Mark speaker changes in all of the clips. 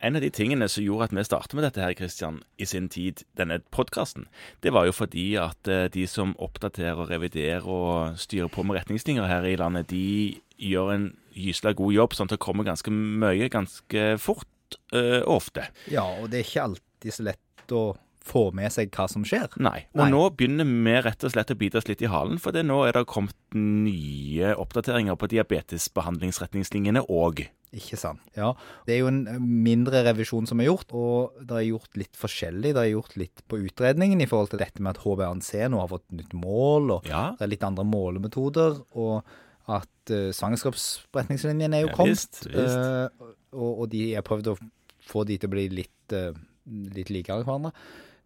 Speaker 1: En av de tingene som gjorde at vi startet med dette her, Christian, i sin tid, denne podkasten, det var jo fordi at eh, de som oppdaterer, reviderer og styrer på med retningslinjer her i landet, de gjør en gysla god jobb, sånn at det kommer ganske mye ganske fort øh, og ofte.
Speaker 2: Ja, og det er ikke alltid så lett å få med seg hva som skjer.
Speaker 1: Nei. Og
Speaker 2: Nei.
Speaker 1: nå begynner vi rett og slett å bite oss litt i halen, for det nå er det kommet nye oppdateringer på diabetesbehandlingsretningslinjene òg.
Speaker 2: Ikke sant. Ja, Det er jo en mindre revisjon som er gjort, og det er gjort litt forskjellig. Det er gjort litt på utredningen i forhold til dette med at HbA1c nå har fått nytt mål, og
Speaker 1: Ja.
Speaker 2: det er litt andre målemetoder, og at uh, svangerskapsretningslinjene er jo
Speaker 1: Ja,
Speaker 2: kommet. eh, og, og de har prøvd å få de til å bli litt, uh, litt likere hverandre.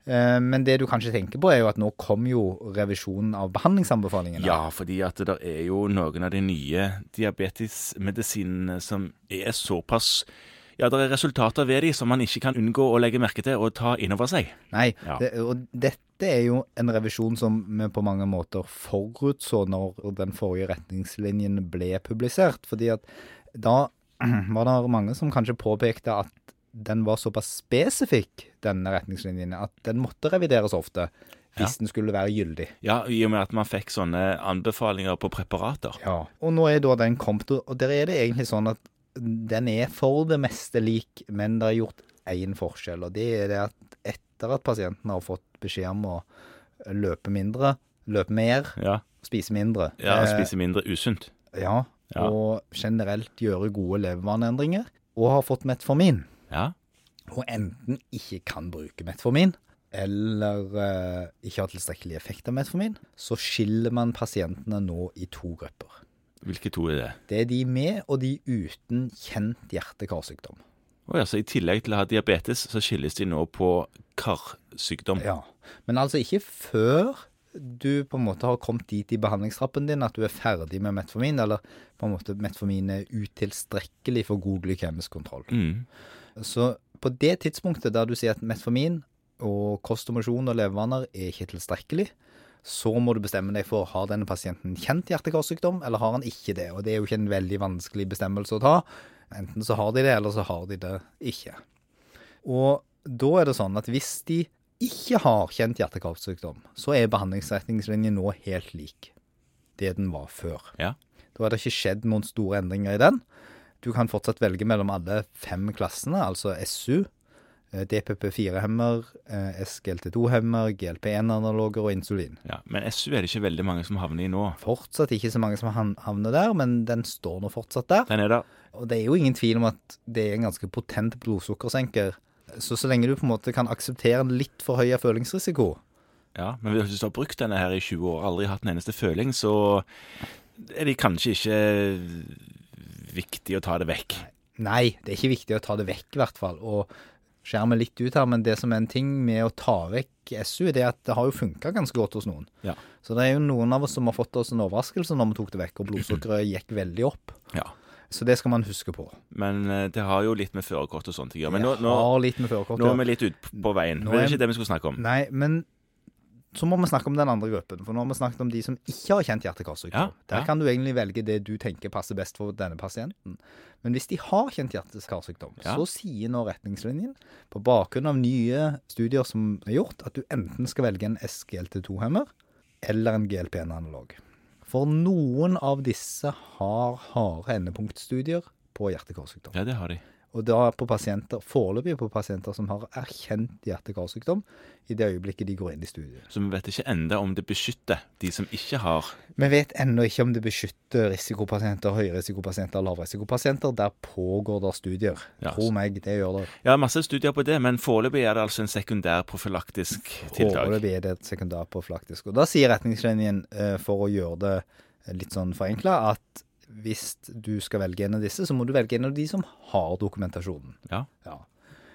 Speaker 2: Eh, men det du kanskje tenker på, er jo at nå kom jo revisjonen av behandlingsanbefalingene.
Speaker 1: Ja, fordi at det er jo noen av de nye diabetesmedisinene som er såpass Ja, det er resultater ved de som man ikke kan unngå å legge merke til og ta inn over seg.
Speaker 2: Nei,
Speaker 1: Ja.
Speaker 2: det, og dette er jo en revisjon som vi på mange måter forutså når den forrige retningslinjen ble publisert. Fordi at da var det mange som kanskje påpekte at den var såpass spesifikk, denne retningslinjen, at den måtte revideres ofte hvis den skulle være gyldig.
Speaker 1: Ja, I og med at man fikk sånne anbefalinger på preparater.
Speaker 2: Ja. Og nå er da den kommet, og der er det egentlig sånn at den er for det meste lik, men det er gjort én forskjell, og det er det at etter at pasienten har fått beskjed om å løpe mindre, løpe mer,
Speaker 1: Ja,
Speaker 2: spise mindre
Speaker 1: ja
Speaker 2: eh,
Speaker 1: spise mindre usunt.
Speaker 2: ja,
Speaker 1: Ja.
Speaker 2: og generelt gjøre gode levevaneendringer, og har fått metformin,
Speaker 1: Ja.
Speaker 2: og enten ikke kan bruke metformin, eller eh, ikke har tilstrekkelig effekt av metformin, så skiller man pasientene nå i to grupper.
Speaker 1: Hvilke to er det?
Speaker 2: Det er de med og de uten kjent hjerte-karsykdom.
Speaker 1: Oh, ja, så I tillegg til å ha diabetes, så skilles de nå på karsykdom.
Speaker 2: Ja. Men altså ikke før du på en måte har kommet dit i behandlingstrappen din at du er ferdig med metformin, eller på en måte metformin er utilstrekkelig for god glykemisk kontroll.
Speaker 1: Mm.
Speaker 2: Så på det tidspunktet der du sier at metformin og kost og mosjon og levevaner er ikke tilstrekkelig, så må du bestemme deg for har denne pasienten kjent hjerte-karsykdom, eller har han ikke det. Og det er jo ikke en veldig vanskelig bestemmelse å ta. Enten så har de det, eller så har de det ikke. Og da er det sånn at hvis de ikke har kjent hjerte-karsykdom, så er behandlingsretningslinjen nå helt lik det den var før.
Speaker 1: Ja.
Speaker 2: Da har det ikke skjedd noen store endringer i den. Du kan fortsatt velge mellom alle fem klassene, altså SU, eh, DPP4-hemmer, eh, SGLT2-hemmer, GLP1-analoger og insulin.
Speaker 1: ja. Men SU er det ikke veldig mange som havner i nå.
Speaker 2: Fortsatt ikke så mange som havner der, men den står nå fortsatt der.
Speaker 1: Den er der.
Speaker 2: Og det er jo ingen tvil om at det er en ganske potent blodsukkersenker. Så så lenge du på en måte kan akseptere en litt for høy følingsrisiko,
Speaker 1: Ja, Men hvis du har brukt denne her i 20 år og aldri hatt en eneste føling, så er det kanskje ikke viktig å ta det vekk.
Speaker 2: Nei, det er ikke viktig å ta det vekk, i hvert fall. Og skjermer litt ut her, men det som er en ting med å ta vekk SU, det er at det har jo funka ganske godt hos noen.
Speaker 1: Ja.
Speaker 2: Så det er jo noen av oss som har fått oss en overraskelse når vi tok det vekk, og blodsukkeret gikk veldig opp.
Speaker 1: Ja.
Speaker 2: Så det skal man huske på.
Speaker 1: Men eh, det har jo litt med førerkort og sånt å gjøre. Men nå, nå,
Speaker 2: har litt med
Speaker 1: nå er vi litt ut på veien.
Speaker 2: Nå
Speaker 1: Men det
Speaker 2: er-
Speaker 1: ikke det vi skulle snakke om.
Speaker 2: Nei, men så må vi snakke om den andre gruppen. For nå har vi snakket om de som ikke har kjent hjerte-karsykdom.
Speaker 1: Ja,
Speaker 2: Der
Speaker 1: ja.
Speaker 2: kan du egentlig velge det du tenker passer best for denne pasienten. Men hvis de har kjent hjerte-karsykdom,
Speaker 1: Ja.
Speaker 2: så sier nå retningslinjen, på bakgrunn av nye studier som er gjort, at du enten skal velge en SGLT2-hemmer eller en GLP1-analog. For noen av disse har harde endepunktstudier på hjerte-karsykdom.
Speaker 1: Ja, det har de.
Speaker 2: Og da på pasienter, foreløpig på pasienter som har erkjent hjerte-karsykdom i det øyeblikket de går inn i studiet.
Speaker 1: Så vi vet ikke enda om det beskytter de som ikke har
Speaker 2: Vi vet ennå ikke om det beskytter risikopasienter, høyrisikopasienter lavrisikopasienter. Der pågår det studier.
Speaker 1: Ja.
Speaker 2: Tro meg, det gjør det.
Speaker 1: Ja, masse studier på det, men foreløpig er det altså en sekundær profylaktisk tiltak.
Speaker 2: Foreløpig er det et sekundærprofylaktisk. Og da sier retningslinjen, eh, for å gjøre det litt sånn forenkla, at hvis du skal velge en av disse, så må du velge en av de som har dokumentasjonen.
Speaker 1: Ja.
Speaker 2: Ja.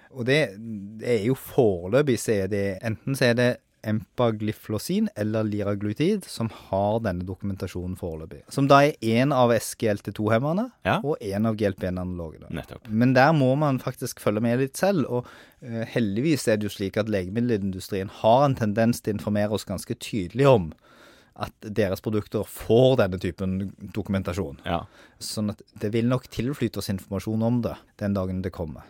Speaker 2: Og det, det er jo foreløpig så er det enten så er det empagliflosin eller liraglutid som har denne dokumentasjonen foreløpig. Som da er én av SGLT2-hemmerne
Speaker 1: Ja.
Speaker 2: og én av GLP1-analogene.
Speaker 1: Nettopp.
Speaker 2: Men der må man faktisk følge med litt selv. Og uh, heldigvis er det jo slik at legemiddelindustrien har en tendens til å informere oss ganske tydelig om at deres produkter får denne typen dokumentasjon.
Speaker 1: Ja.
Speaker 2: Sånn at det vil nok tilflyte oss informasjon om det den dagen det kommer.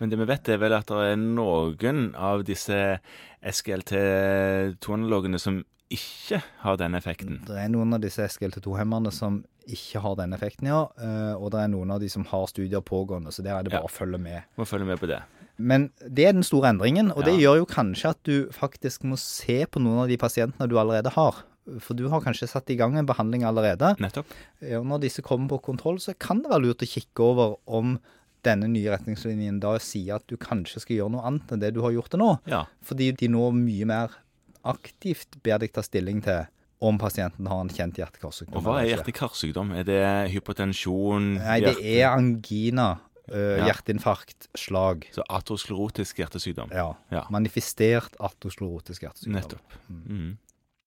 Speaker 1: Men det vi vet, er vel at det er noen av disse SGLT2-analogene som ikke har denne effekten.
Speaker 2: Det er noen av disse SGLT2-hemmerne som ikke har denne effekten, ja. eh, Og det er noen av de som har studier pågående, så der er det bare
Speaker 1: Ja.
Speaker 2: å følge med.
Speaker 1: Må følge med på det.
Speaker 2: Men det er den store endringen, og det gjør jo kanskje at du faktisk må se på noen av de pasientene du allerede har. For du har kanskje satt i gang en behandling allerede.
Speaker 1: Nettopp.
Speaker 2: Ja, Og når disse kommer på kontroll, så kan det være lurt å kikke over om denne nye retningslinjen da sier at du kanskje skal gjøre noe annet enn det du har gjort til nå.
Speaker 1: Ja.
Speaker 2: Fordi de nå mye mer aktivt ber deg ta stilling til om pasienten har en kjent hjerte-karsykdom.
Speaker 1: Og hva er hjerte-karsykdom? Er det hypotensjon?
Speaker 2: Nei, det er angina, Uh,
Speaker 1: Ja.
Speaker 2: hjerteinfarkt, slag.
Speaker 1: Så atrosklerotisk hjertesykdom.
Speaker 2: Ja.
Speaker 1: Ja.
Speaker 2: Manifestert atrosklerotisk hjertesykdom.
Speaker 1: Nettopp. Mhm.